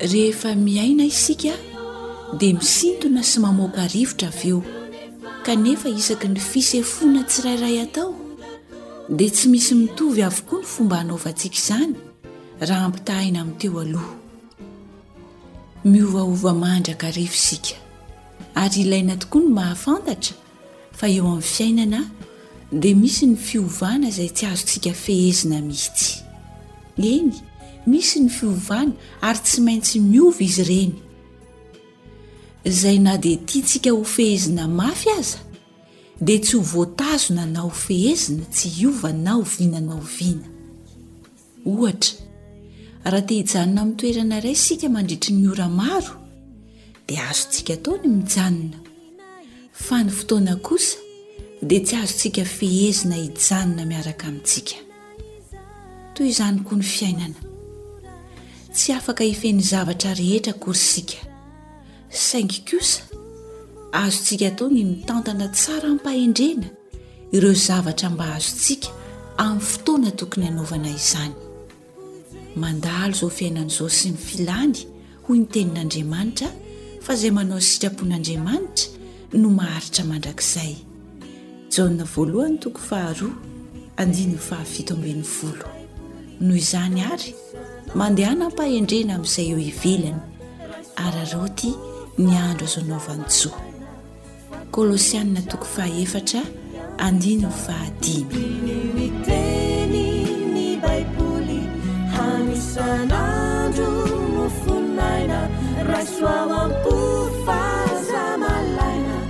Rehefa miaina isika dia misintona sy mamoaka rivotra avy eo, kanefa isaky ny fisefoana tsirairay atao dia tsy misy mitovy avokoa ny fomba hanaovantsika izany raha ampitahaina amin'ny teo aloha. Miovaova mandrakariva isika, ary ilaina tokoa ny mahafantatra fa eo amin'ny fiainana dia misy ny fiovana izay tsy azontsika fehezina mihitsy. Eny, misy ny fiovana ary tsy maintsy miova izy ireny. Izay na dia tiantsika hofehezina mafy aza, dia tsy ho voatazona na hofehezina tsy hiova na oviana na oviana. Ohatra, raha te hijanona amin'ny toerana iray isika mandritry ny ora maro, dia azontsika atao ny mijanona. Fa ny fotoana kosa dia tsy azontsika fehezina hijanona miaraka amintsika. Toy izany koa ny fiainana. Tsy afaka hifehy ny zavatra rehetra akory isika. Saingy kosa, azontsika atao ny mitantana tsara am-pahendrena ireo zavatra mba azontsika amin'ny fotoana tokony hanaovana izany. Mandalo izao fiainana izao sy ny filany, hoy ny tenin'Andriamanitra, fa izay manao ny sitrapon'Andriamanitra no maharitra mandrakizay. Jaona voalohany toko faharoa andininy fahafito ambin'ny folo. Noho izany ary, mandehana am-pahendrena amin'izay eo ivelany, araraoty ny andro azo anaovan-tsoa. Kolosiana toko fahaefatra andininy fahadimy.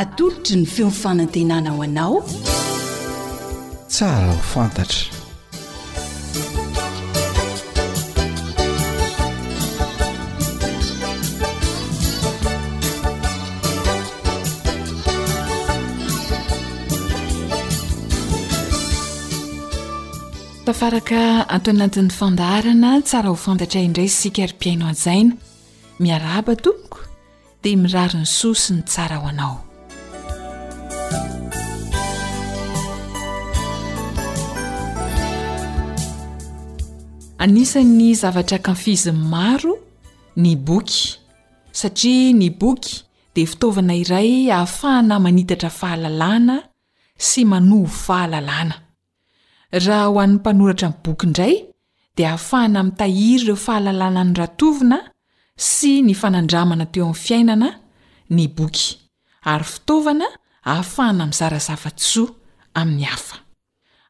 Atolotry ny feon'ny fanantenana ho anao. Tsara ho fantatra. Tafaraka ato anatin'ny fandaharana tsara ho fantatra indray isika ry mpihaino hajaina. Miarahaba tompoko. dia mirary ny soa sy ny tsara ho anao. Anisan'ny zavatra ankafizin'ny maro ny boky, satria ny boky dia fitaovana iray ahafahana manitatra fahalalana sy manovo fahalalana. Raha ho an'ny mpanoratra ny boky indray dia ahafahana mitahiry ireo fahalalana noratovina sy ny fanandramana teo amin'ny fiainana ny boky ary fitaovana ahafahana mizara zava-tsoa amin'ny hafa.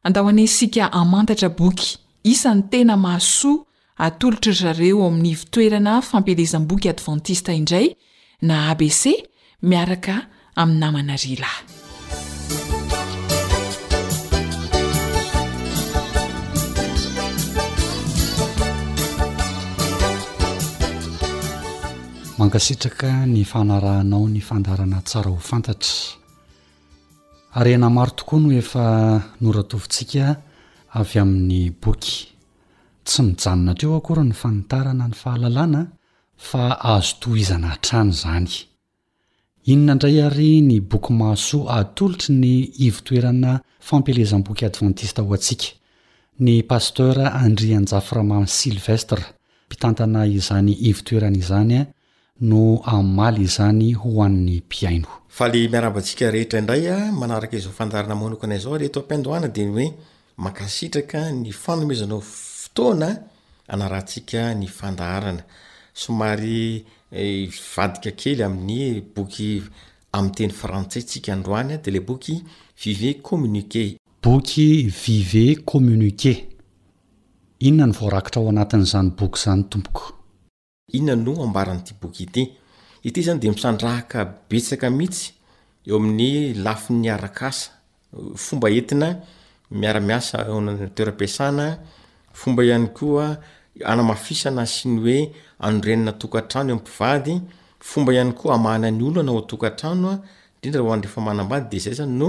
Andao anie isika hamantatra boky isan'ny tena mahasoa Atolotra ry zareo ao amin'ny Ivotoerana Fampielezam-boky Advantista indray na ABC miaraka amin'ny namana Rila. Mankasitraka ny fanarahanao ny fandarana tsara ho fantatra. Harena maro tokoa no efa noratovontsika avy amin'ny boky. Tsy mijanona teo akory ny fanitarana ny fahalalana fa azo tohizana hatrany izany. Inona indray àry ny boky mahasoa atolotry ny Ivotoerana Fampielezam-boky Advantista ho antsika? Ny Pasteur Andrianjafy Ramansylvestre, mpitantana izany ivotoerana izany, no hamaly izany ho an'ny mpihaino. Faly miarahaba antsika rehetra indray manaraka izao fandaharana manokana izao ary eto am-piandohana dia ny hoe mankasitraka ny fanomezanao fotoana hanarahantsika ny fandaharana. Somary hivadika kely amin'ny boky amin'ny teny frantsay isika androany dia ilay boky Vivez, communiquez. Boky Vivez, communiquez. Inona no voarakitra ao anatin'izany boky izany tompoko? Inona no ambaran'ity boky ity? Ity izany dia misandrahaka betsaka mihitsy eo amin'ny lafin'ny arak'asa, fomba entina miara-miasa eo amin'ny toeram-piasana, fomba ihany koa anamafisana sy ny hoe anorenana tokantrano eo mpivady, fomba ihany koa amahana ny olana ao an-tokantrano, indrindra ho an'ireo efa manambady dia izay izany no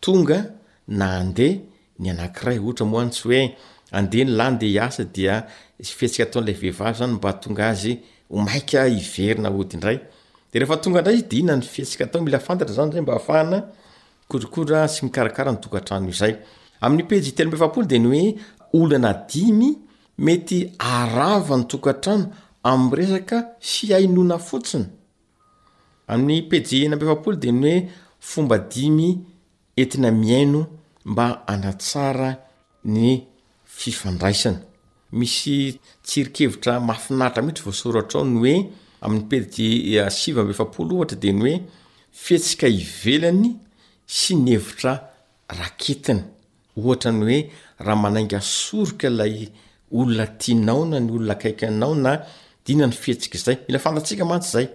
Tonga na andeha ny anankiray ohatra moa any tsy hoe andeha ny lahy ndeha hiasa dia izay fihetsika ataon'ilay vehivavy izany mba hahatonga azy ho maika hiverina hody indray. Dia rehefa tonga indray dia inona ny fihetsika atao? Mila fantatra izany izay mba hahafahana mikorokora sy mikarakara ny tokantrano izay. Amin'ny pejy telo amby efapolo dia ny hoe olana dimy mety harava ny tokantrano amin'ny resaka fihainoana fotsiny Amin'ny pejy enina amby efapolo dia ny hoe fomba dimy entina mihaino mba hanatsara ny fifandraisana. Misy tsirinkevitra mahafinaritra mihitsy voasoratra ao ny hoe amin'ny pejy sivy amby efapolo ohatra dia ny hoe fihetsika ivelany sy ny hevitra raketina. Ohatra ny hoe raha manainga soroka ilay olona tianao na ny olona akaiky anao na dina ny fihetsika izay. Mila fantatsika mantsy izay.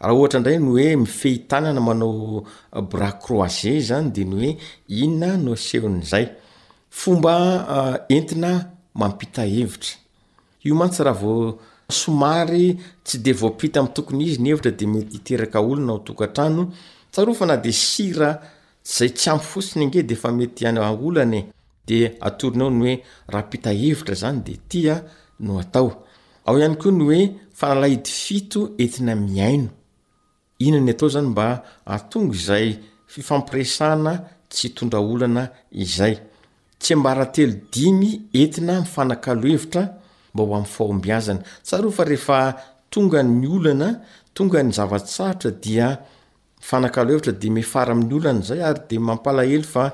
Raha ohatra indray ny hoe mifehy tanana manao bras croisé izany dia ny hoe inona no asehon'izay. Fomba entina mampita hevitra. Io mantsy raha vao somary tsy dia voampita amin'ny tokony izy ny hevitra dia mety hiteraka olona ao tokantrano, tsarovy fa na dia sira izay tsy ampy fotsiny ange dia efa mety hanao olana e! dia atorony ao ny hoe raha ampita hevitra izany dia tia no atao. Ao ihany koa ny hoe fanalahidy fito entina mihaino. Inona ny atao izany mba hahatonga izay fifampiresahana tsy hitondra olana izay? Tsiambaratelo dimy entina mifanakalo hevitra mba ho amin'ny fahombiazana. Tsarovy fa rehefa tonga ny olana, tonga ny zava-tsarotra dia mifanakalo hevitra dia miafara amin'ny olana izay ary dia mampalahelo fa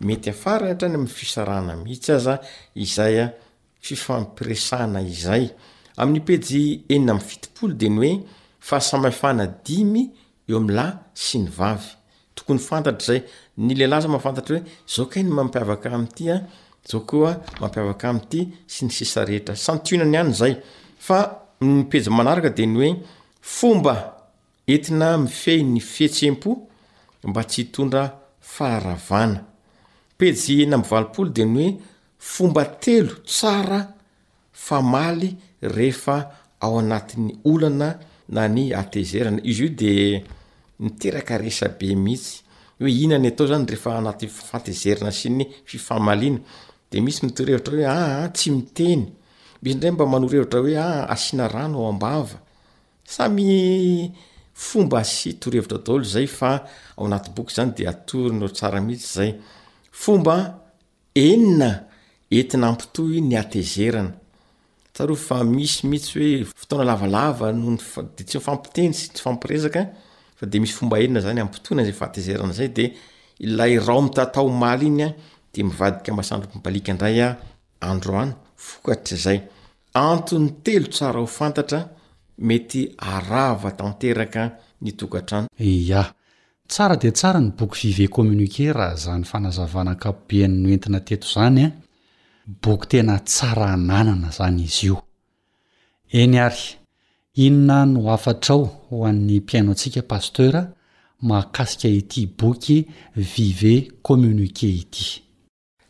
mety hiafara hatrany amin'ny fisarahana mihitsy aza izay fifampiresahana izay. Amin'ny pejy enina amby fitopolo dia ny hoe fahasamihafana dimy eo amin'ny lahy sy ny vavy. Tokony fantatra izay. Ny lehilahy izao mahafantatra hoe izao kay ny mampiavaka ahy amin'ity an, izao koa mampiavaka ahy amin'ity sy ny sisa rehetra. Santionany ihany izay. Fa ny pejy manaraka dia ny hoe fomba Entina mifehy ny fihetsem-po mba tsy hitondra faharavana. Pejy enina amby valopolo dia ny hoe fomba telo tsara famaly rehefa ao anatin'ny olana na ny hatezerana. Izy io dia miteraka resabe mihitsy hoe inona ny atao izany rehefa anaty fahatezerana sy ny fifamaliana. Dia misy ny torohevitra hoe aa tsy miteny, misy indray mba manoro hevitra hoe aa asiana rano ao am-bava. Samy fomba sy torohevitra daholo izay fa ao anaty boky izany dia atoronao tsara mihitsy izay. Fomba enina entina ampitohy ny hatezerana. Tsarovy fa misy mihitsy hoe fotoana lavalava noho ny fa- dia tsy mifampiteny sy tsy mifampiresaka fa dia misy fomba enina izany ampitohina izay fahatezerana izay dia ilay rao mitata omaly iny dia mivadika masoandro mibaliaka indray andro any, vokatr' izay. Antony telo tsara ho fantatra mety harava tanteraka ny tokantrano. Ia. Tsara dia tsara ny boky Vivez Communiquer raha izany fanazavana ankapobeny noentina teto izany an! Boky tena tsara ananana izany izy io. Eny ary, inona no hafatrao ho an'ny mpihaino antsika Pasteur mahakasika ity boky Vivez Communiquer ity?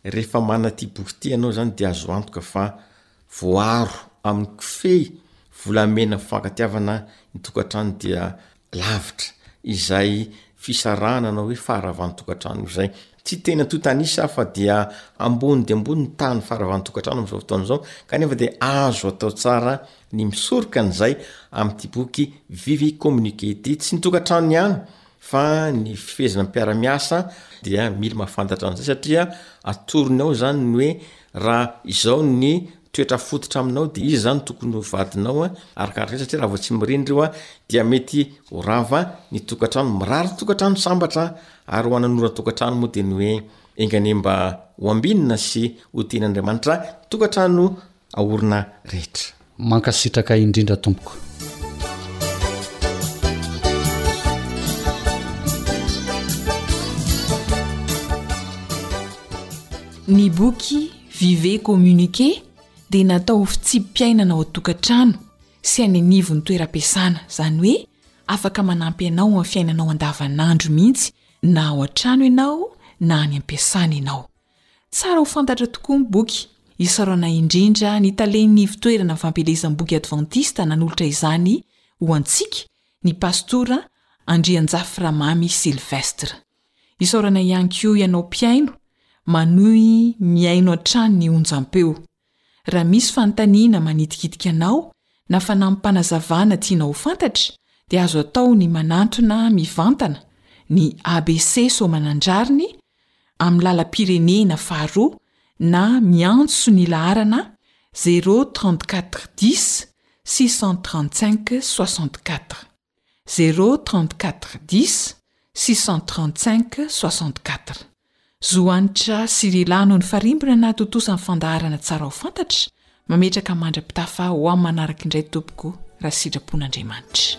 Rehefa manana ity boky ity ianao izany dia azo antoka fa voaaro amin'ny kofehy volamena mifankatiavana ny tokantrano dia lavitra izay fisarahana na hoe faharavan'ny tokantrano izay. Tsy tena tonta an'isa fa dia ambony dia ambony ny tahan'ny faharavan'ny tokantrano amin'izao fotoana izao kanefa dia azo atao tsara ny misoroka an'izay amin'ity boky Vivi Communiquer ity. Tsy ny tokantrano ihany Fa ny fifehezana mpiara-miasa dia mily mahafantatra an'izay satria atorony ao izany ny hoe raha izao ny toetra fototra aminao dia iza izany tokony ho vadinao arakaraka satria raha vao tsy mirindra io dia mety ho rava ny tokantrano mirary ny tokantrano sambatra ary ho ananora tokantrano moa dia ny hoe enganie mba ho ambinina sy ho tian'Andriamanitra tokantrano aorina rehetra. Mankasitraka indrindra tompoko. Ny boky Vivez Communiquez dia natao ho fitsipi-piainana ao an-tokantrano sy any anivon'ny toeram-piasana, izany hoe afaka manampy anao amin'ny fiainanao andavanandro mihitsy na ao an-trano ianao na any am-piasana ianao. Tsara ho fantatra tokoa ny boky. Isaorana indrindra ny talen'ny Ivotoerana Fampielezam-boky Advantista nanolotra izany ho antsika, ny Pastora Andrianjafy Ramamy Sylvestre. Isaorana ihany koa ianao mpihaino, manohy mihaino hatrany ny onjampeo. Raha misy fanontaniana manitikitika anao na fanampi-panazavana tianao ho fantatra dia azo atao ny manantona mivantana ny ABC Soamanandrariny amin'ny lalam-pirenena faharoa na miantso ny laharana zéro trente-quatre dix six cent trente-cinq soixante-quatre. zéro trente quatre dix six cent trente cinq soixante quatre Zo hanitra sy lehilahy noho ny farimbona na tontosa ny fandaharana tsara ho fantatra mametraka mandra-pitafa ho amin'ny manaraka indray tompoko raha sitrapon'Andriamanitra.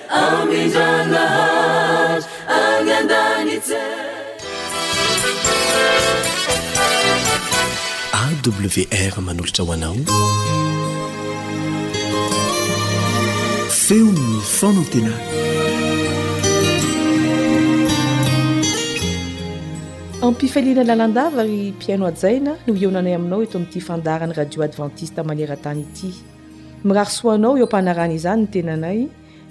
Amin-dRanahary any an-danitse. AWR manolotra ho anao feon'ny fanantenana. Ampifaliana lalandava ry mpihaino hajaina no hihaonanay aminao eto amin'ity fandaharan'ny Radio Adventiste maneran-tany ity. Mirary soa anao eo am-panarahana izany ny tenanay,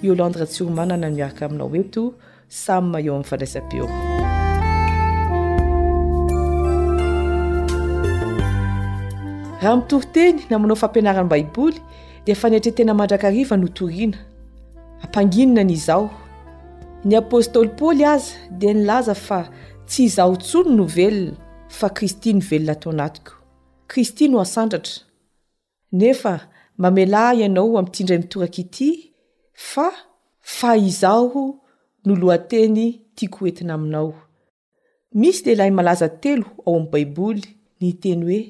Yolande Ratsiromanana no miaraka aminao eto, Sam eo amin'ny fandraisam-peo. Raha mitory teny na manao fampianaran'ny Baiboly dia fanetren-tena mandrakariva no toriana. Ampanginina ny izaho. Ny apostoly Paoly aza dia nilaza fa tsy izaho intsony no velona fa Kristy no velona ato anatiko. Kristy no asandratra. Nefa mamelà ahy ianao amin'ity indray mitoraka ity fa fa izaho no lohateny tiako hoentina aminao. Misy lehilahy malaza telo ao amin'ny Baiboly niteny hoe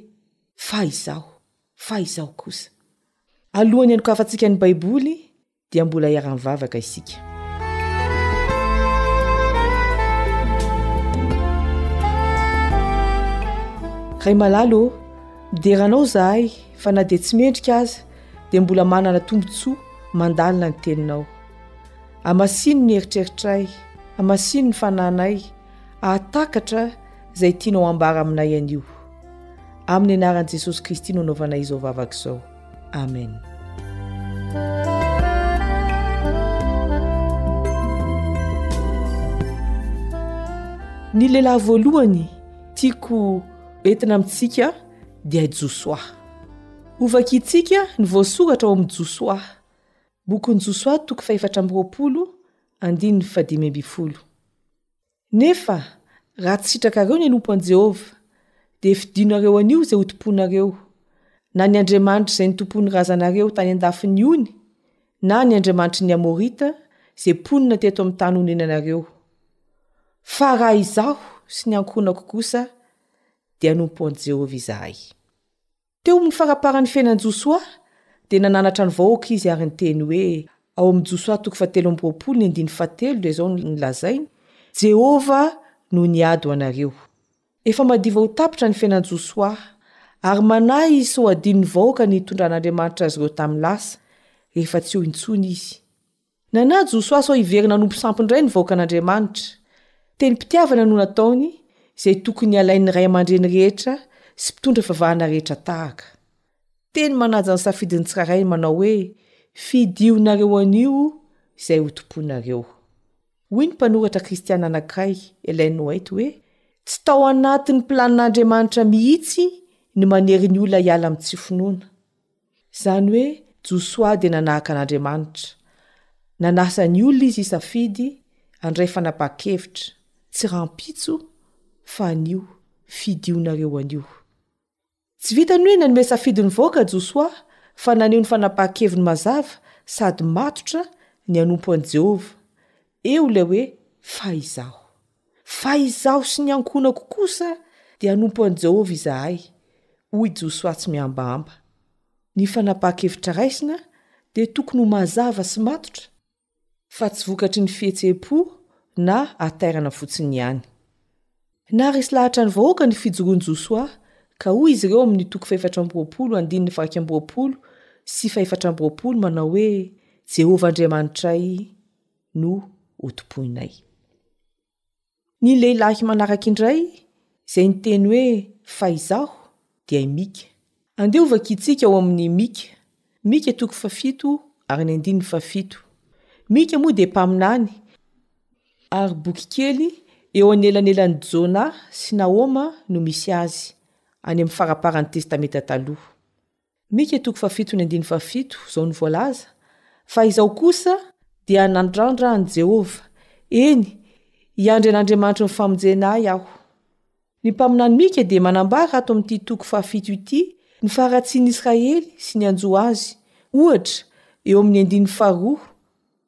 fa izaho, fa izaho kosa. Alohan'ny hanokafantsika ny Baiboly dia mbola hiara-mivavaka isika. Ray malala ô, midera anao izahay fa na dia tsy mendrika aza dia mbola manana tombontsoa mandalina ny teninao. Amasino ny eritreritray, amasino ny fananay, ahatakatra izay tianao ambara aminay anio. Amin'ny anaran'i Jesosy Kristy no anaovanay izao vavaka izao. Amen. ny lehilahy voalohany tiako entina amintsika dia josoa hovakintsika ny voasoratra ao amin'ny josoa bokin'ny josoa toko fahefatra amroapolo andininy fadimy ambifolo Nefa raha tsy sitrakareo ny hanompo an'i Jehovah, dia fidinareo anio izay hotompoinareo, na ny andriamanitra izay nitompoin'ny razanareo tany an-dafin'ny ony, na ny andriamanitry ny Amorita izay mponina teto amin'ny tany onenanareo. Fa raha izaho sy ny ankohonako kosa, dia hanompo an'i Jehovah izahay. Teo amin'ny faraparan'ny fiainan'i Josoa, dia nananatra ny vahoaka izy ary niteny hoe, ao amin'ny Josoa toko fahatelo amby roapolo ny andininy fahatelo dia izao no lazainy, Jehovah no niady ho anareo. Efa madiva ho tapitra ny fiainan'i Josoa, ary manahy izy sy hohadin'ny vahoaka ny hitondran'Andriamanitra azy ireo tamin'ny lasa, rehefa tsy eo intsony izy. Nanaja Josoa sao hiverina hanompo sampy indray ny vahoakan'Andriamanitra. Tenim-pitiavana no nataony, izay tokony halain'ny ray aman-dreny rehetra sy mpitondra fivavahana rehetra tahaka. Teny manaja ny safidin'ny tsirairay ny manao hoe, Fidio nareo anio izay hotompoinareo. Hoy ny mpanoratra kristiana anankiray, Ellen White, hoe, Tsy tao anatin'ny planin'Andriamanitra mihitsy ny manery ny olona hiala amin'ny tsy finoana. Izany hoe Josoa dia nanahaka an'Andriamanitra. Nanasa ny olona izy hisafidy, handray fanapahan-kevitra. Tsy rahampitso, fa anio. Fidio nareo anio. Tsy vitan'ny hoe nanome safidy nivoaka Josoa, fa naneho ny fanapahan-keviny mazava sady matotra ny hanompo an'i Jehovah. Eo ilay hoe fa izaho. Fa izaho sy ny ankohonako kosa dia hanompo an'i Jehovah izahay, hoy Josoa tsy mihambahamba. Ny fanapahan-kevitra raisina dia tokony ho mazava sy matotra, fa tsy vokatry ny fihetseham-po na hatairana fotsiny ihany. Naharesy lahatra ny vahoaka ny fijoroan'i Josoa, ka hoy izy ireo amin'ny toko fahefatra amby roapolo andininy fairaika amby roapolo sy fahefatra amby roapolo manao hoe, Jehovah Andriamanitray, no hotompoinay. Ny lehilahy manaraka indray izay niteny hoe fa izaho dia i Mika. Andeha ho vakintsika ao amin'ny Mika, Mika toko fahafito ary ny andininy fahafito. Mika moa dia mpaminany ary boky kely eo anelanelan'i Jona sy Nahoma no misy azy, any amin'ny faraparan'ny Testamenta Taloha. Mika toko fahafito ny andininy fahafito izao no voalaza, Fa izao kosa dia nandrandra an'i Jehovah, eny, hiandry an'Andriamanitry ny famonjena ahy aho. Ny mpaminany Mika dia manambara ato amin'ity toko fahafito ity ny faharatsian'ny Israely sy ny hanjo azy, ohatra, eo amin'ny andininy faharoa,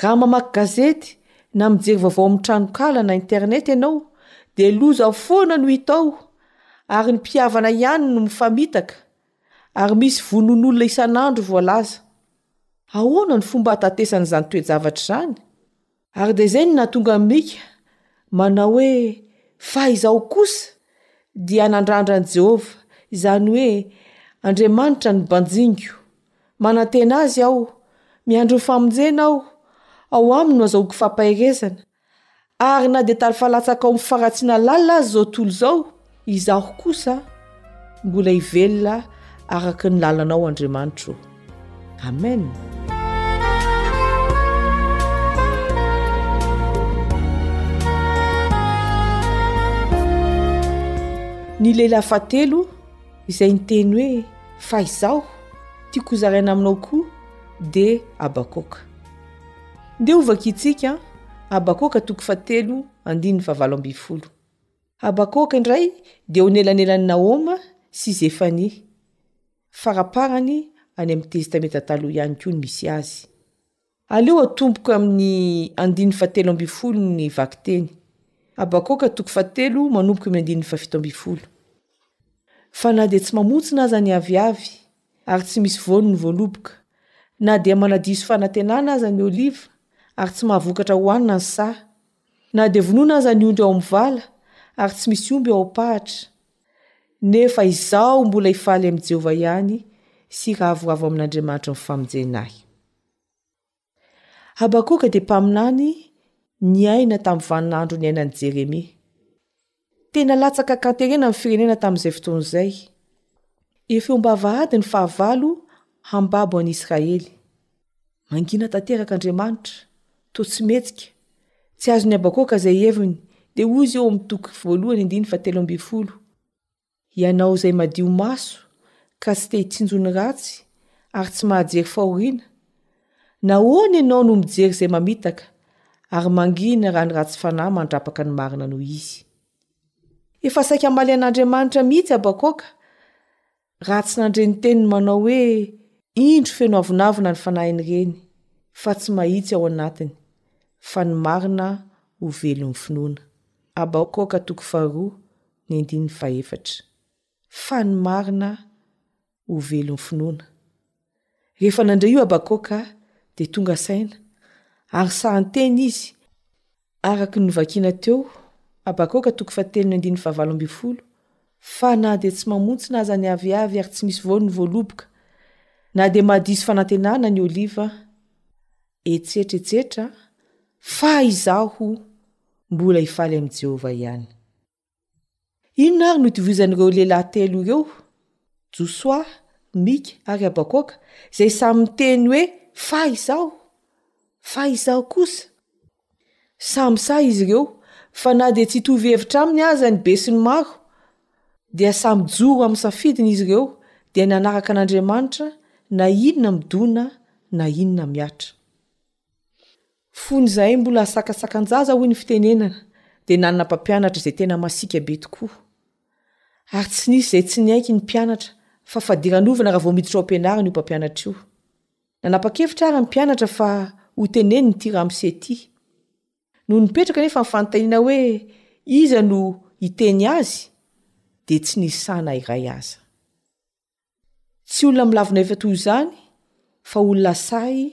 Raha mamaky gazety na mijery vaovao amin'ny tranonkala na internet ianao dia loza foana no hita ao ary ny mpihavana ihany no mifamitaka ary misy vonoan'olona isan'andro voalaza. Ahoana no fomba hahatatesana izany toe-javatra izany? Ary dia izay no nahatonga an'i Mika manao hoe, Fa izaho kosa dia hanandrandra an'i Jehovah, izany hoe Andriamanitra ny banjiniko, Manantena Azy aho, miandry Ny famonjena aho, ao Aminy no azahoako fampaherezana. Ary na dia tary falatsaka ao amin'ny faharatsiana lalina aza izao tontolo izao, izaho kosa mbola hivelona araka ny lalanao Andriamanitro. Amen. Ny lehilahy fahatelo. Izay niteny hoe, Fa izao, tiako hozaraina aminao koa, dia Habakoka. Ndeha hovakintsika Habakoka toko fahatelo, andininy fahavalo ambin'ny folo. Habakoka indray dia eo anelanelan'i Nahoma sy Zefania. Faraparany any amin'ny Testamenta Taloha ihany koa no misy azy. Aleo atomboka amin'ny andininy fahatelo ambin'ny folo ny vakiteny. Habakoaka toko fahatelo manomboka eo amin'ny andininy fahafito ambin'ny folo. Fa na dia tsy mamontsina aza ny aviavy, ary tsy misy voany ny voaloboka, na dia manadiso fanantenana aza ny oliva, ary tsy mahavokatra hohanina ny saha, na dia vonoina aza ny ondry ao amin'ny vala, ary tsy misy omby ao am-pahatra, nefa izaho mbola hifaly amin'i Jehovah ihany sy hiravoravo amin'Andriamanitry ny famonjena ahy. Habakoka dia mpaminany niaina tamin'ny vaninandro niainan'i Jeremia. Tena latsaka kanterena ny firenena tamin'izay fotoana izay. Efa eo am-bavahady ny fahavalo hambabo an'i Israely. Mangina tanteraka Andriamanitra, toa tsy metsika. Tsy azon'i Habakoka izay heviny, dia hoy izy eo amin'ny toko voalohany andininy fa telo ambin'ny folo. Ianao izay madio maso ka tsy te hitsinjo ny ratsy ary tsy mahajery fahoriana, nahoana ianao no mijery izay mamitaka ary mangina raha ny ratsy fanahy mandrapaka ny marina noho izy? Efa saika hamaly an'Andriamanitra mihitsy Habakoaka raha tsy nandre ny teniny manao hoe indro feno avonavona ny fanahin'ireny fa tsy mahitsy ao anatiny fa ny marina ho velon'ny finoana. Habakoaka toko faharoa Ny andininy fahefatra. Fa ny marina ho velon'ny finoana. Rehefa nandre io Habakoaka dia tonga saina ary sahan-teny izy araka ny novakina teo, Habakoaka toko fahatelo ny andininy fahavalo ambin'ny folo, Fa na dia tsy mamontsina aza ny aviavy ary tsy misy voany ny voaloboka, na dia mahadiso fanantenana ny oliva, Etsetra etsetra fa izaho mbola hifaly amin'i Jehovah ihany. Inona àry no itovizan'ireo lehilahy telo ireo, Josoa, Mika ary Habakoaka, izay samy miteny hoe Fa izaho? Fa izaho kosa? Samy sahy izy ireo, fa na dia tsy hitovy hevitra aminy aza ny besinimaro, dia samy joro amin'ny safidiny izy ireo dia ny hanaraka an'Andriamanitra na inona midona na inona miatra. Fony izahay mbola sakasakan-jaza hoy ny fitenenana dia nanana mpampianatra izay tena masika be tokoa. Ary tsy nisy izay tsy niaiky ny mpianatra fa fadiranovana raha vao miditra ao am-pianarana io mpampianatra io. Nanapa-kevitra ary ny mpianatra fa hoteneniny ity ramose ity. Noho ny nipetraka anefa ny fanontaniana hoe iza no hiteny azy dia tsy nisy sahy na iray aza. Tsy olona milavina efa toy izany fa olona sahy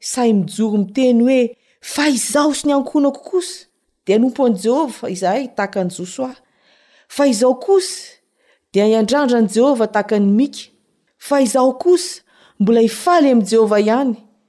sahy mijoro miteny hoe fa izaho sy ny ankohonako kosa dia hanompo an'i Jehovah izahay tahaka an'i Josoa. Fa izaho kosa dia hiandrandra an'i Jehovah tahaka an'i Mika. Fa izaho kosa mbola hifaly amin'i Jehovah ihany.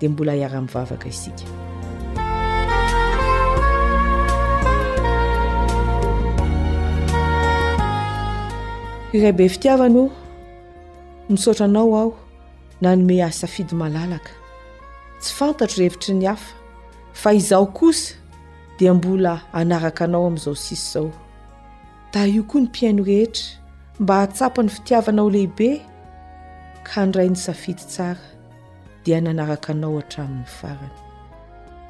dia mbola hiara-mivavaka isika. Iray be fitiavana o, misaotra anao aho nanome ahy safidy malalaka. Tsy fantatro revitry ny hafa, fa izaho kosa dia mbola hanaraka anao amin'izao sisa izao. Tahio koa ny mpihaino rehetra mba hahatsapa ny fitiavanao lehibe ka handray ny safidy tsara. dia nanaraka anao hatramin'ny farany.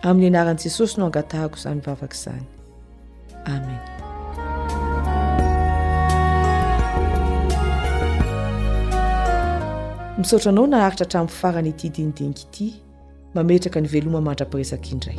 Amin'ny anaran'i Jesosy no angatahako izany vavaka izany. Amen. Misaotra anao naharitra hatramin'ny farany ity dinidinika ity. Mametraka ny veloma mandra-piresaka indray.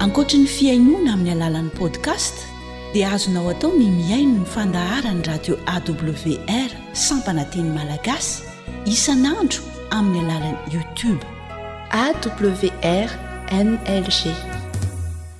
Ankoatry ny fihainoana amin'ny alalan'ny podcast dia azonao atao ny mihaino ny fandaharan'ny radio awr sampana teny malagasy isan'andro amin'ny alalan'ny youtube awr nlg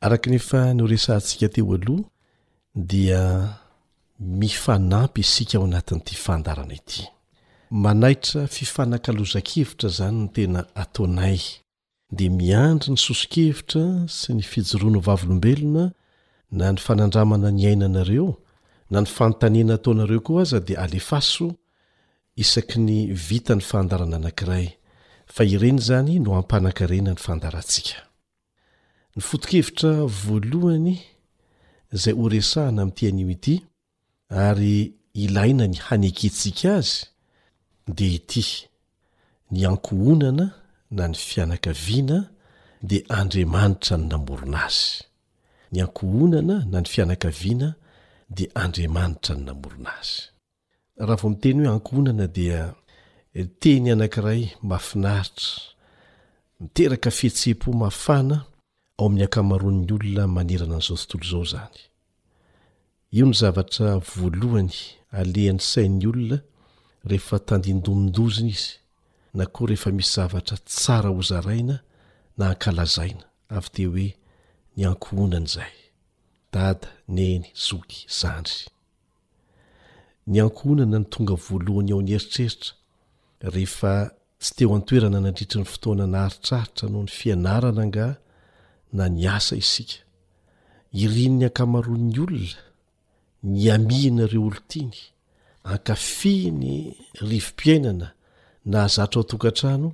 Araka ny efa noresahantsika teo aloha dia mifanampy isika ao anatin'ity fandaharana ity. Manaitra fifanakalozan-kevitra izany no tena ataonay, dia miandry ny soso-kevitra sy ny fijoroan'ny Vavolombelona na ny fanandramana ny ainanareo na ny fanontaniana ataonareo koa aza dia alefaso isaky ny vita ny fandaharana anankiray fa ireny izany no hampanan-karena ny fandaharantsika. Ny foto-kevitra voalohany izay horesahana amin'ity anio ity, ary ilaina ny hanekentsika azy, dia ity, Ny ankohonana na ny fianakaviana dia Andriamanitra no namorona azy. Ny ankohonana na ny fianakaviana dia Andriamanitra no namorona azy. Raha vao miteny hoe ankohonana dia teny anankiray mahafinaritra, miteraka fihetseham-po mafana ao amin'ny ankamaroan'ny olona manerana an'izao tontolo izao izany. Io no zavatra voalohany alehan'ny sain'ny olona rehefa tandindomin-dozona izy na koa rehefa misy zavatra tsara hozaraina na hankalazaina, avy dia hoe ny ankohonana izay, dada, neny, zoky, zandry. Ny ankohonana no tonga voalohany ao an'eritreritra rehefa tsy teo an-toerana nandritry ny fotoana naharitraritra noho ny fianarana angaha na niasa isika. Irin'ny ankamaroan'ny olona ny hiamihina ireo olon-tiany, ankafy ny rivo-piainana nahazatra ao an-tokantrano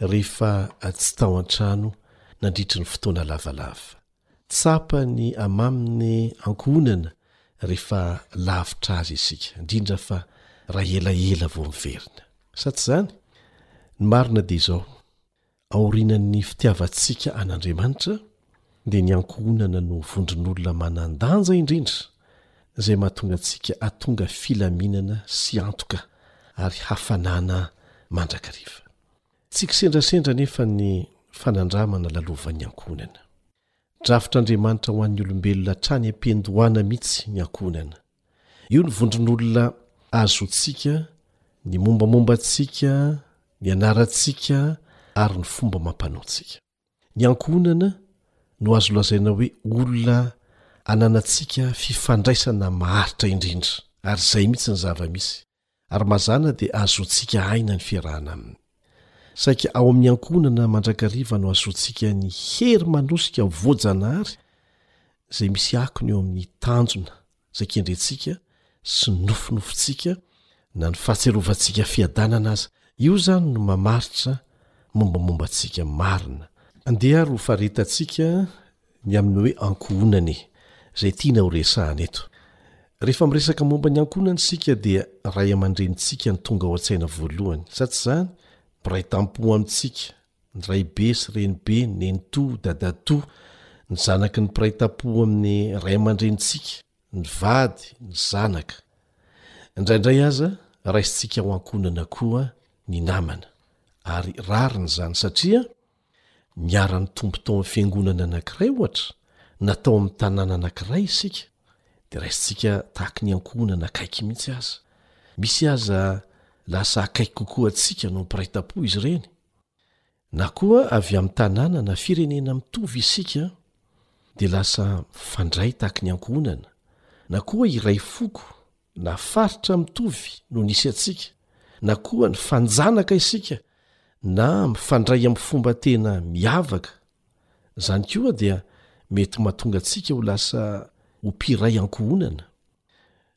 rehefa tsy tao an-trano nandritry ny fotoana lavalava. Tsapa ny hamamin'ny ankohonana rehefa lavitra azy isika, indrindra fa raha elaela vao miverina. Sa tsy izany? Ny marina dia izao, aorianan'ny fitiavantsika an'Andriamanitra, dia ny ankohonana no vondron'olona manan-danja indrindra izay mahatonga antsika hatonga filaminana sy antoka ary hafanana mandrakariva. Tsy kisendrasendra anefa ny fanandramana lalovan'ny ankohonana. Drafitr'Andriamanitra ho an'ny olombelona hatrany am-piandohana mihitsy ny ankohonana. Io ny vondron'olona azontsika, ny mombamomba antsika, ny anarantsika ary ny fomba amam-panaontsika. Ny ankohonana no azo lazaina hoe olona ananantsika fifandraisana maharitra indrindra, ary izay mihitsy ny zava-misy, ary mazàna dia ahazoantsika aina ny fiarahana aminy. Saika ao amin'ny ankohonana mandrakariva no ahazoantsika ny hery manosika voajanahary izay misy akony eo amin'ny tanjona izay kendrentsika sy nofinofintsika na ny fahatsiarovantsika fiadanana aza, io izany no mamaritra mombamomba antsika marina. Andeha ary ho faritantsika ny amin'ny hoe ankohonana e, izay tiana ho resahana eto. Rehefa miresaka momba ny ankohonana isika dia ray aman-drenintsika no tonga ao an-tsaina voalohany, sa tsy izany? Mpiray tampo amintsika, ny raibe sy renibe, ny nenitoa, dadatoa, ny zanaky ny mpiray tampo amin'ny ray aman-drenintsika, ny vady, ny zanaka. Indraindray aza, raisintsika ho ankohonana koa ny namana. Ary rariny izany, satria niara-nitombo tao amin'ny fiangonana anankiray, ohatra, na tao amin'ny tanàna anankiray isika. dia raisintsika tahaky ny ankohonana akaiky mihitsy aza. Misy aza lasa akaiky kokoa antsika noho ny mpiray tam-po izy ireny. Na koa avy amin'ny tanàna na firenena mitovy isika, dia lasa mifandray tahaky ny ankohonana, na koa iray foko na faritra mitovy no nisy antsika, na koa nifanjanaka isika, na mifandray amin'ny fomba tena miavaka Izany koa dia mety mahatonga antsika ho lasa ho mpiray ankohonana,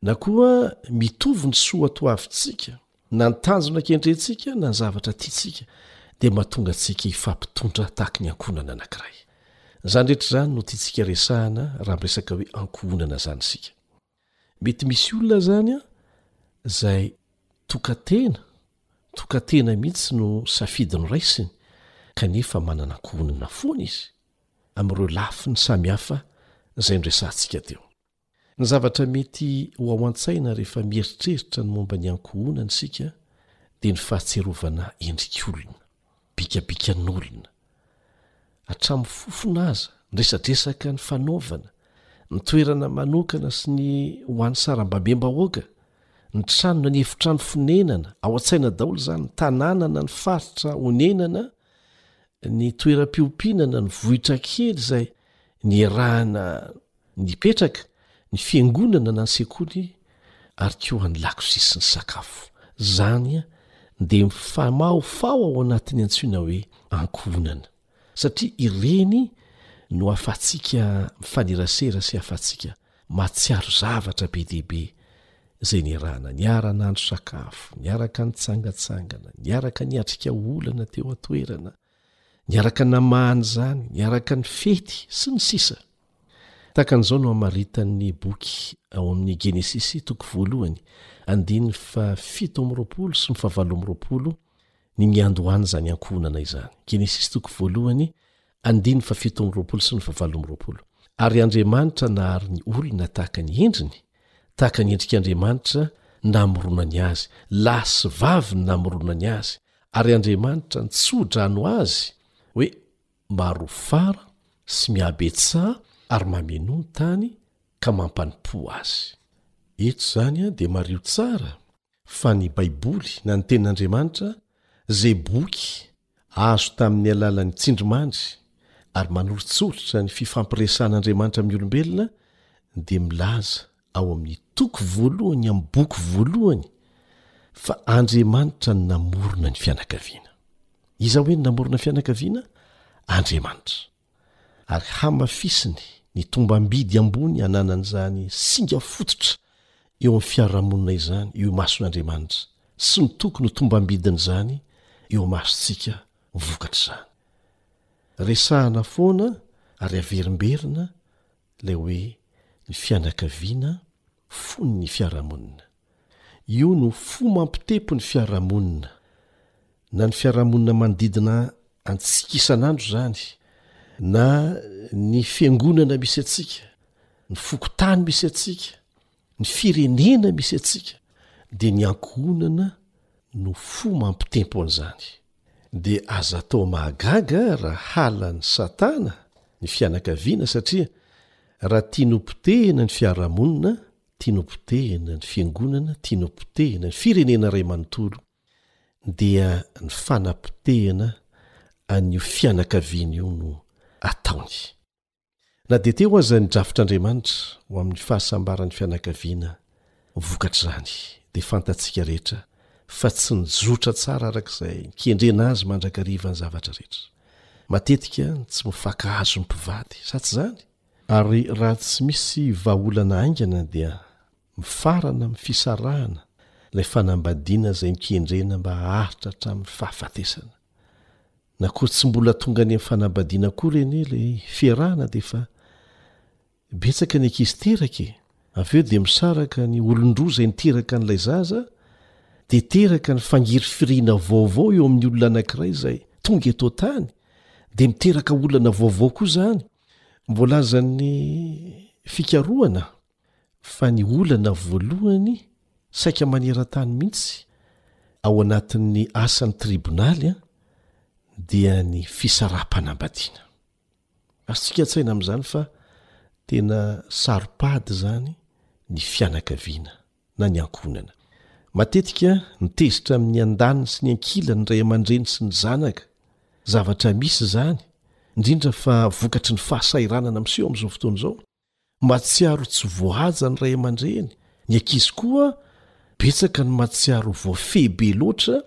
na koa mitovy ny soatoavintsika, na ny tanjona kendrentsika, na ny zavatra tiantsika, dia mahatonga antsika hifampitondra tahaka ny ankohonana anankiray. Izany rehetra izany no tiantsika resahana raha miresaka hoe ankohonana izany isika. Mety misy olona zany an zay tokatena, tokatena mihitsy no safidy noraisiny kanefa manana ankohonana foana izy amin'ireo lafiny samy hafa izay noresahantsika teo. Ny zavatra mety ho ao an-tsaina rehefa mieritreritra ny momba ny ankohonana isika dia ny fahatsiarovana endrik'olona. bikabikan'olona. Hatramin'ny fofona aza, ny resadresaka nifanaovana, ny toerana manokana sy ny ho an'ny sarambabem-bahoaka, ny trano na ny efitrano fonenana, ao an-tsaina daholo izany, ny tanàna na ny faritra onenana, ny toeram-piompiana na ny vohitra kely izay niarahana Nipetraka ny fiangonana na ny sekoly ary koa ny lakozia sy ny sakafo. Izany dia mifamahofaho ao anatin'ny antsoina hoe ankohonana, satria ireny no hahafahantsika mifanerasera sy hahafahantsika mahatsiaro zavatra be dia be izay niarahana niara-nahandro sakafo, niaraka nitsangantsangana, niaraka niatrika olana teo an-toerana, niaraka namahana izany, niaraka nifety, sy ny sisa Tahaka an'izao no amaritan'ny boky ao amin'ny Genesisy toko voalohany, andininy fahafito amby roapolo sy ny fahavalo amby roapolo ny miandohany izany ankohonana izany. Genesisy toko voalohany, andininy fahafito amby roapolo sy ny fahavalo amby roapolo. Ary Andriamanitra nahary ny olona tahaka ny endriny, tahaka ny endrik'Andriamanitra namoronany azy, lahy sy vavy ny namoronany azy, Ary Andriamanitra nitsodrano azy hoe marofara sy mihabetsaha ary mamenoa ny tany ka mampanompoa azy. Eto izany dia mariho tsara fa ny Baiboly na ny Tenin'Andriamanitra izay boky azo tamin'ny alalan'ny tsindrimandry ary manoritsoritra ny fifampiresahan'Andriamanitra amin'ny olombelona dia milaza ao amin'ny toko voalohany amin'ny boky voalohany fa Andriamanitra no namorona ny fianakaviana. Iza hoe no namorona fianakaviana? Andriamanitra. Ary hamafisiny ny tombam-bidy ambony ananan'izany singa fototra eo amin'ny fiarahamonina izany eo imason'Andriamanitra sy ny tokony ho tombam-bidin'izany eo imasontsika vokatr'izany. Resahana foana ary averimberina ilay hoe ny fianakaviana fony ny fiarahamonina. Io no fo mampitempo ny fiarahamonina. Na ny fiarahamonina manodidina antsika isan'andro izany, na ny fiangonana misy antsika, ny fokontany misy antsika, Ny firenena misy antsika dia ny ankohonana no fo mampitempo an'izany. Dia aza atao mahagaga raha halan'i Satana ny fianakaviana satria raha tiany hopotehina ny fiarahamonina, tiany hopotehina ny fiangonana, tiany hopotehina ny firenena iray manontolo dia ny fanapotehana an'io fianakaviana io no ataony. Na dia teo aza ny drafitr'Andriamanitra ho amin'ny fahasambaran'ny fianakaviana, vokatr'izany dia fantatsika rehetra fa tsy nizotra tsara araka izay nikendrena azy mandrakariva ny zavatra rehetra. Matetika tsy mifankahazo ny mpivady, sa tsy izany? Ary raha tsy misy vahaolana haingana dia mifarana amin'ny fisarahana ilay fanambadiana izay nikendrena mba haharitra hatramin'ny fahafatesana. Na koa tsy mbola tonga any amin'ny fanambadiana koa re anie ilay fiarahana dia efa betsaka ny ankizy teraka e! Avy eo dia misaraka ny olon-droa izay niteraka an'ilay zaza dia teraka ny fangirifiriana vaovao eo amin'ny olona anankiray izay tonga eto an-tany dia miteraka olana vaovao koa izany voalazan'ny fikarohana fa ny olana voalohany saika maneran-tany mihitsy ao anatin'ny asan'ny tribonaly dia ny fisaraham-panambadiana. Azontsika an-tsaina amin'izany fa tena saro-pady izany ny fianakaviana na ny ankohonana. Matetika ny tezitra amin'ny andaniny sy ny ankilan'ny ray aman-dreny sy ny zanaka, zavatra misy izany, indrindra fa vokatry ny fahasahiranana miseho amin'izao fotoana izao, Mahatsiaro tsy voahaja ny ray aman-dreny, ny ankizy koa betsaka ny mahatsiaro voafehy be loatra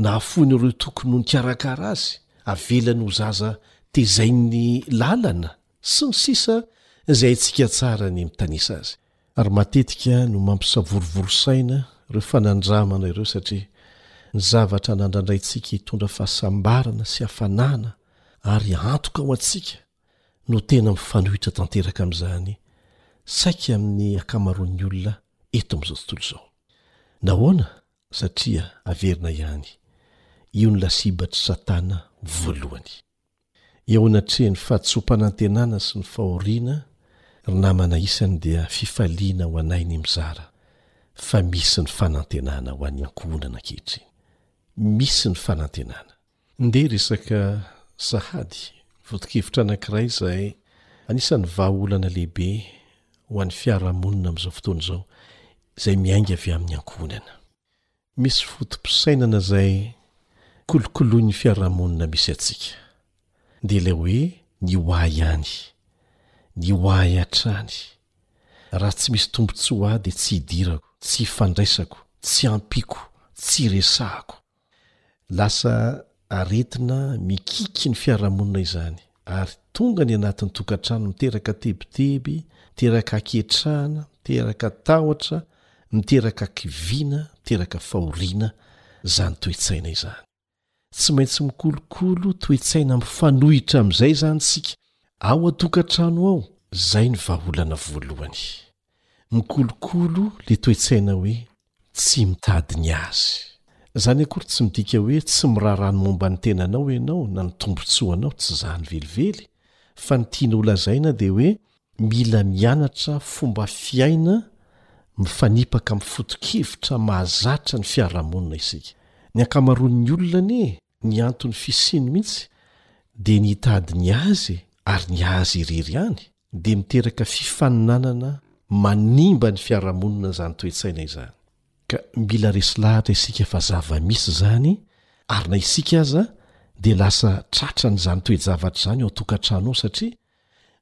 nahafoin'ireo tokony ho nikarakara azy, avelany ho zaza tezain'ny lalana, sy ny sisa izay haintsika tsara ny mitanisa azy. Ary matetika no mampisavorovoro saina ireo fanandramana ireo satria ny zavatra nandrandraintsika hitondra fahasambarana sy hafanana ary antoka ho antsika no tena mifanohitra tanteraka amin'izany saika amin'ny ankamaroan'ny olona eto amin'izao tontolo izao. Nahoana? Satria averina ihany, io no lasibatr'i Satana voalohany. Eo anatrehan'ny fahadisoam-panantenana sy ny fahoriana, ry namana isany dia fifaliana ho anay ny mizara fa misy ny fanantenana ho an'ny ankohonana ankehitriny. Misy ny fanantenana. Ndeha resaka sahady foto-kevitra anankiray izay anisan'ny vahaolana lehibe ho an'ny fiarahamonina amin'izao fotoana izao, izay miainga avy amin'ny ankohonana. Misy foto-pisainana izay kolokoloin'ny fiarahamonina misy antsika, dia ilay hoe ny ho ahy any, ny ho ahy hatrany, raha tsy misy tombontsoa ho ahy dia tsy hidirako, tsy hifandraisako, tsy ampiako, tsy hiresahako. Lasa aretina mikiky ny fiarahamonina izany ary tonga ny anatin'ny tokantrano miteraka tebiteby, miteraka haketrahana, miteraka tahotra, miteraka hakiviana, miteraka fahoriana izany toe-tsaina izany. Tsy maintsy mikolokolo toe-tsaina mifanohitra amin'izay izany isika ao an-tokantrano ao. Izay ny vahaolana voalohany. Mikolokolo le toe-tsaina hoe tsy mitady ny azy. Zany akory tsy midika hoe tsy miraharaha ny momba ny tenanao enao na ny tombotsoanao tsy zany velively fa ny tiana ho lazaina de hoe mila mianatra fomba fiaina mifanipaka am foto-kevitra mahazatra ny fiarahamonina isika. Ny ankamaroan'ny olona anie Ny anton'ny fisiany mihitsy dia ny hitady ny azy ary ny azy irery ihany dia miteraka fifaninanana manimba ny fiarahamonina izany toe-tsaina izany. Ka mila resy lahatra isika fa zava-misy izany ary na isika aza dia lasa tratran'izany toe-javatra izany ao an-tokantrano ao satria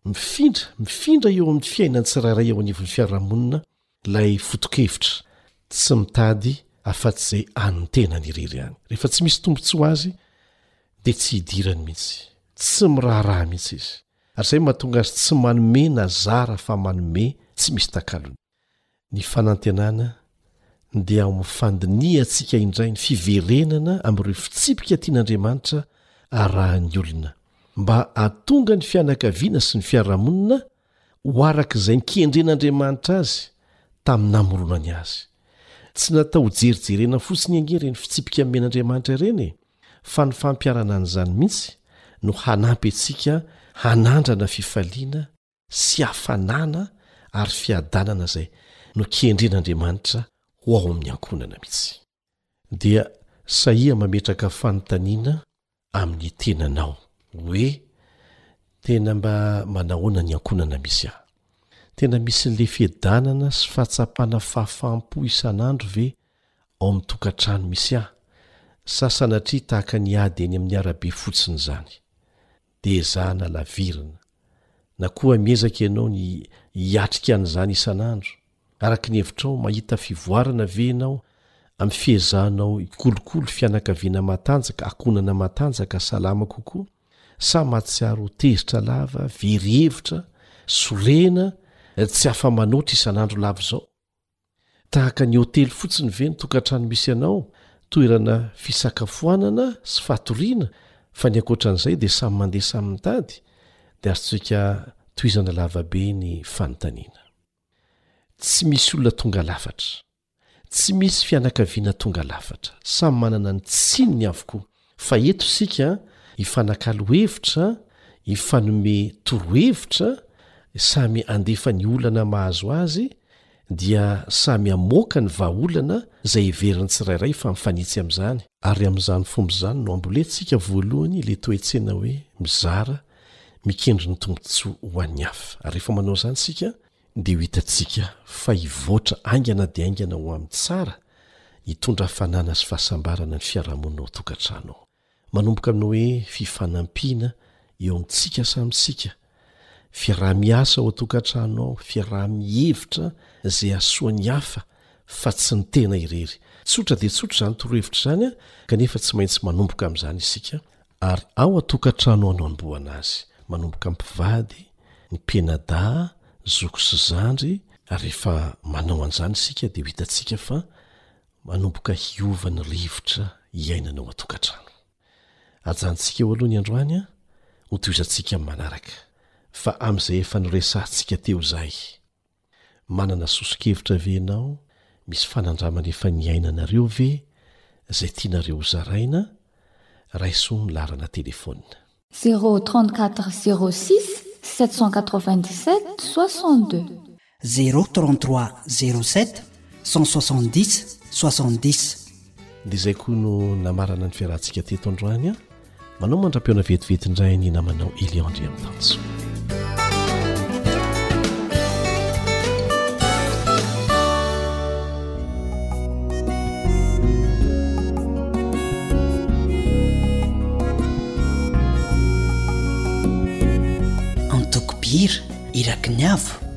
mifindra mifindra eo amin'ny fiainan'ny tsirairay eo anivon'ny fiarahamonina Ilay foto-kevitra tsy mitady afa-tsy izay an'ny tenany irery ihany. Rehefa tsy misy tombontsoa ho azy, dia tsy idirany mihitsy. Tsy miraharaha mihitsy izy. Ary izay no mahatonga azy tsy manome na zara fa manome tsy misy takalony. Ny fanantenana dia ao amin'ny fandinihantsika indray ny fiverenana amin'ireo fitsipika tian'Andriamanitra arahan'ny olona, mba hahatonga ny fianakaviana sy ny fiarahamonina ho araka izay nikendren'Andriamanitra azy tamin'ny namoronany azy. Tsy natao hojerijerena fotsiny ange ireny fitsipika nomen'Andriamanitra ireny e, fa ny fampiharana an'izany mihitsy no hanampy antsika hanandrana fifaliana sy hafanana ary fiadanana izay nokendren'Andriamanitra ho ao amin'ny ankohonana mihitsy. dia sahia mametraka fanontaniana amin'ny tenanao hoe, Tena mba manahoana ny ankohonana misy ahy? Tena misy an'le fiadanana sy fahatsapana fahafaham-po isan'andro ve ao amin'ny tokantrano misy ahy? Sa sanatria tahaka ny ady eny amin'ny arabe fotsiny izany? dia ezahana lavirina, na koa miezaka ianao ny hiatrika an'izany isan'andro? Araka ny hevitrao, mahita fivoarana ve ianao amin'ny fiezahanao hikolokolo fianakaviana matanjaka, ankohonana matanjaka, salama kokoa, sa mahatsiaro ho tezitra lava, very hevitra, sorena, tsy afa-manoatra isan'andro lava izao? Tahaka ny hotely fotsiny ve ny tokantrano misy anao, toerana fisakafoanana sy fatoriana fa ny ankoatran'izay dia samy mandeha samy mitady? dia azontsika tohizana lavabe ny fanontaniana. Tsy misy olona tonga lafatra. Tsy misy fianakaviana tonga lafatra. Samy manana ny tsininy avokoa. Fa eto isika hifanakalo hevitra, hifanome torohevitra, samy handefa ny olana mahazo azy, dia samy hamoaka ny vahaolana izay heverin'ny tsirairay fa mifanitsy amin'izany. Ary amin'izany fomba izany no hambolentsika voalohany ilay toe-tsaina hoe mizara, mikendry ny tombontsoa ho an'ny hafa. Ary rehefa manao izany isika, dia ho hitantsika fa hivoatra haingana dia haingana ho amin'ny tsara, hitondra hafanana sy fahasambarana ny fiarahamonina ao an-tokantrano ao. Manomboka amin'ny hoe fifanampiana eo amintsika samy isika, fiaraha-miasa ao an-tokantrano ao, fiaraha-mihevitra izay hahasoa ny hafa fa tsy ny tena irery. Tsotra dia tsotra izany torohevitra izany kanefa tsy maintsy manomboka amin'izany isika ary ao an-tokantrano ao no anombohana azy, manomboka mpivady, ny mpianadahy, zoky sy zandry, ary rehefa manao an'izany isika dia ho hitantsika fa manomboka hiova ny rivotra iainana ao an-tokantrano. Ajanontsika eo aloha ny androany an! Hotohizantsika amin'ny manaraka, fa amin'izay efa noresahantsika teo izay. Manana soso-kevitra ve ianao misy fanandramana efa niainanareo ve izay tianareo ho zaraina? Raiso ny laharana telefaonina. Zéro trente quatre zéro six sept cent quatre vingt dix sept soixante deux. Zéro trente trois zéro sept cent soixante dix soixante dix. Dia izay koa no namarana ny fiarahantsika teto androany an! Manao mandra-pihaona vetivety indray ny namanao Elian Andriamitanjo. Antoko Bira, Iraky ny Avo.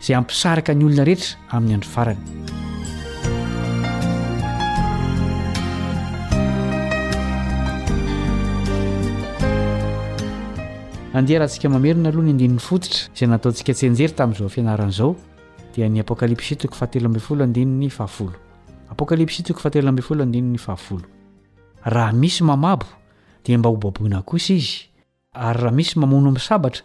izay hampisaraka ny olona rehetra amin'ny andro farany. Andeha rahantsika mamerina aloha ny andininy fototra izay nataontsika tsianjery tamin'izao fianarana izao dia ny Apokalypsy toko fahatelo ambin'ny folo andininy fahafolo. Apokalypsy toko fahatelo ambin'ny folo andininy fahafolo. Raha misy mamabo dia mba hobaboina kosa izy, ary raha misy mamono amin'ny sabatra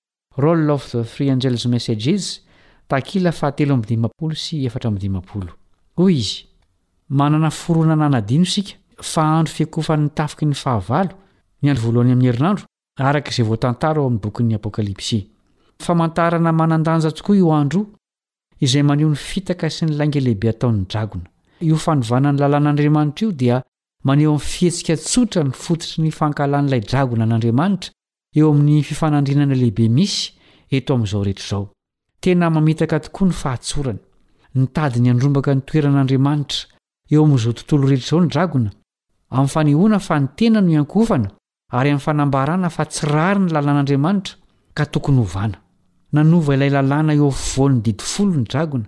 Roll of the Three Angels' Messages, takila fahatelo amby dimampolo sy efatra amby dimampolo. Hoy izy, Manana foronana anadino isika fa andro fikofan'ny tafiky ny fahavalo ny andro voalohany amin'ny herinandro, araka izay voatantara ao amin'ny bokin'ny Apokalypsy. Famantarana manan-danja tokoa io andro io, izay maneho ny fitaka sy ny lainga lehibe ataon'ny dragona. Io fanovana ny lalàn'Andriamanitra io dia maneho amin'ny fihetsika tsotra ny fototry ny fankahalan'ilay dragona an'Andriamanitra eo amin'ny fifanandrinana lehibe misy eto amin'izao rehetra izao. Tena mamitaka tokoa ny fahatsorany. Nitady ny handrombaka ny toeran'Andriamanitra eo amin'izao tontolo rehetra izao ny dragona, amin'ny fanehoana fa ny tena no iankohofana ary amin'ny fanambarana fa tsy rariny ny lalàn'Andriamanitra ka tokony hovana. Nanova ilay lalàna eo afovoan'ny didy folo ny dragona,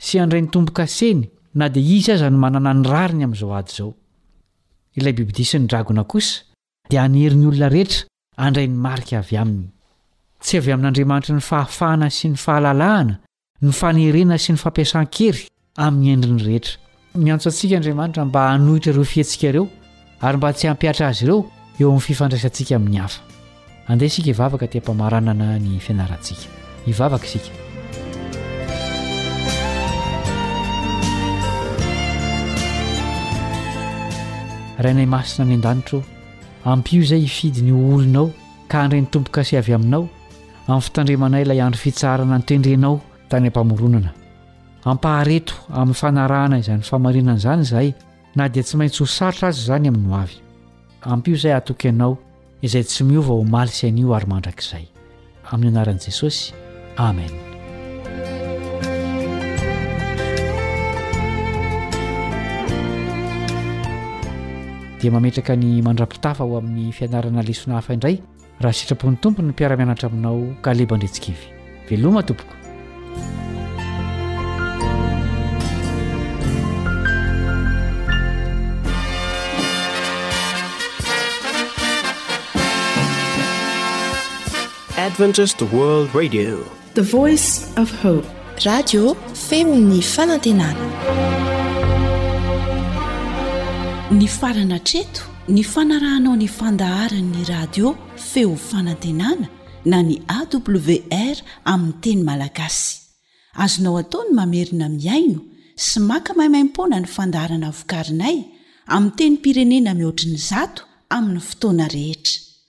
sy handray ny tombo-kaseny na dia izy aza no manana ny rariny amin'izao ady izao. Ilay bibidia sy ny dragona kosa dia hanery ny olona rehetra handray ny marika avy aminy. Tsy avy amin'Andriamanitry ny fahafahana sy ny fahalalahana ny fanerena sy ny fampiasan-kery amin'ny endriny rehetra. Miantso antsika Andriamanitra mba hanohitra ireo fihetsika ireo ary mba tsy hampihatra azy ireo eo amin'ny fifandraisantsika amin'ny hafa. Andeha isika hivavaka te hampamaranana ny fianarantsika. Hivavaka isika. Rainay masina any an-danitra ô, ampio izay hifidy ny ho olonao ka handre ny tombo-kase avy aminao amin'ny fitandremanay ilay andro fitsaharana notendrenao tany am-pamoronana. Ampahareto amin'ny fanarahana izany famarinana izany izahay, na dia tsy maintsy ho sarotra aza izany amin'ny hoavy. Ampio izay hatoky anao, izay tsy miova omaly sy anio ary mandrakizay. Amin'ny anaran'i Jesosy, amena. dia mametraka ny mandra-pitafa ho amin'ny fianarana lesona hafa indray Raha sitrapon'ny Tompo ny mpiara-mianatra aminao, Kaleba Andriantsikivy. Veloma tompoko! Adventist World Radio. The voice of hope. Radio feo ny fanantenana. Nifarana hatreto ny fanarahanao ny fandaharan'ny radio feo fanantenana na ny AWR amin'ny teny malagasy. Azonao atao ny mamerina mihaino sy maka maimaimpoana ny fandaharana vokarinay amin'ny tenim-pirenena mihoatry ny zato amin'ny fotoana rehetra.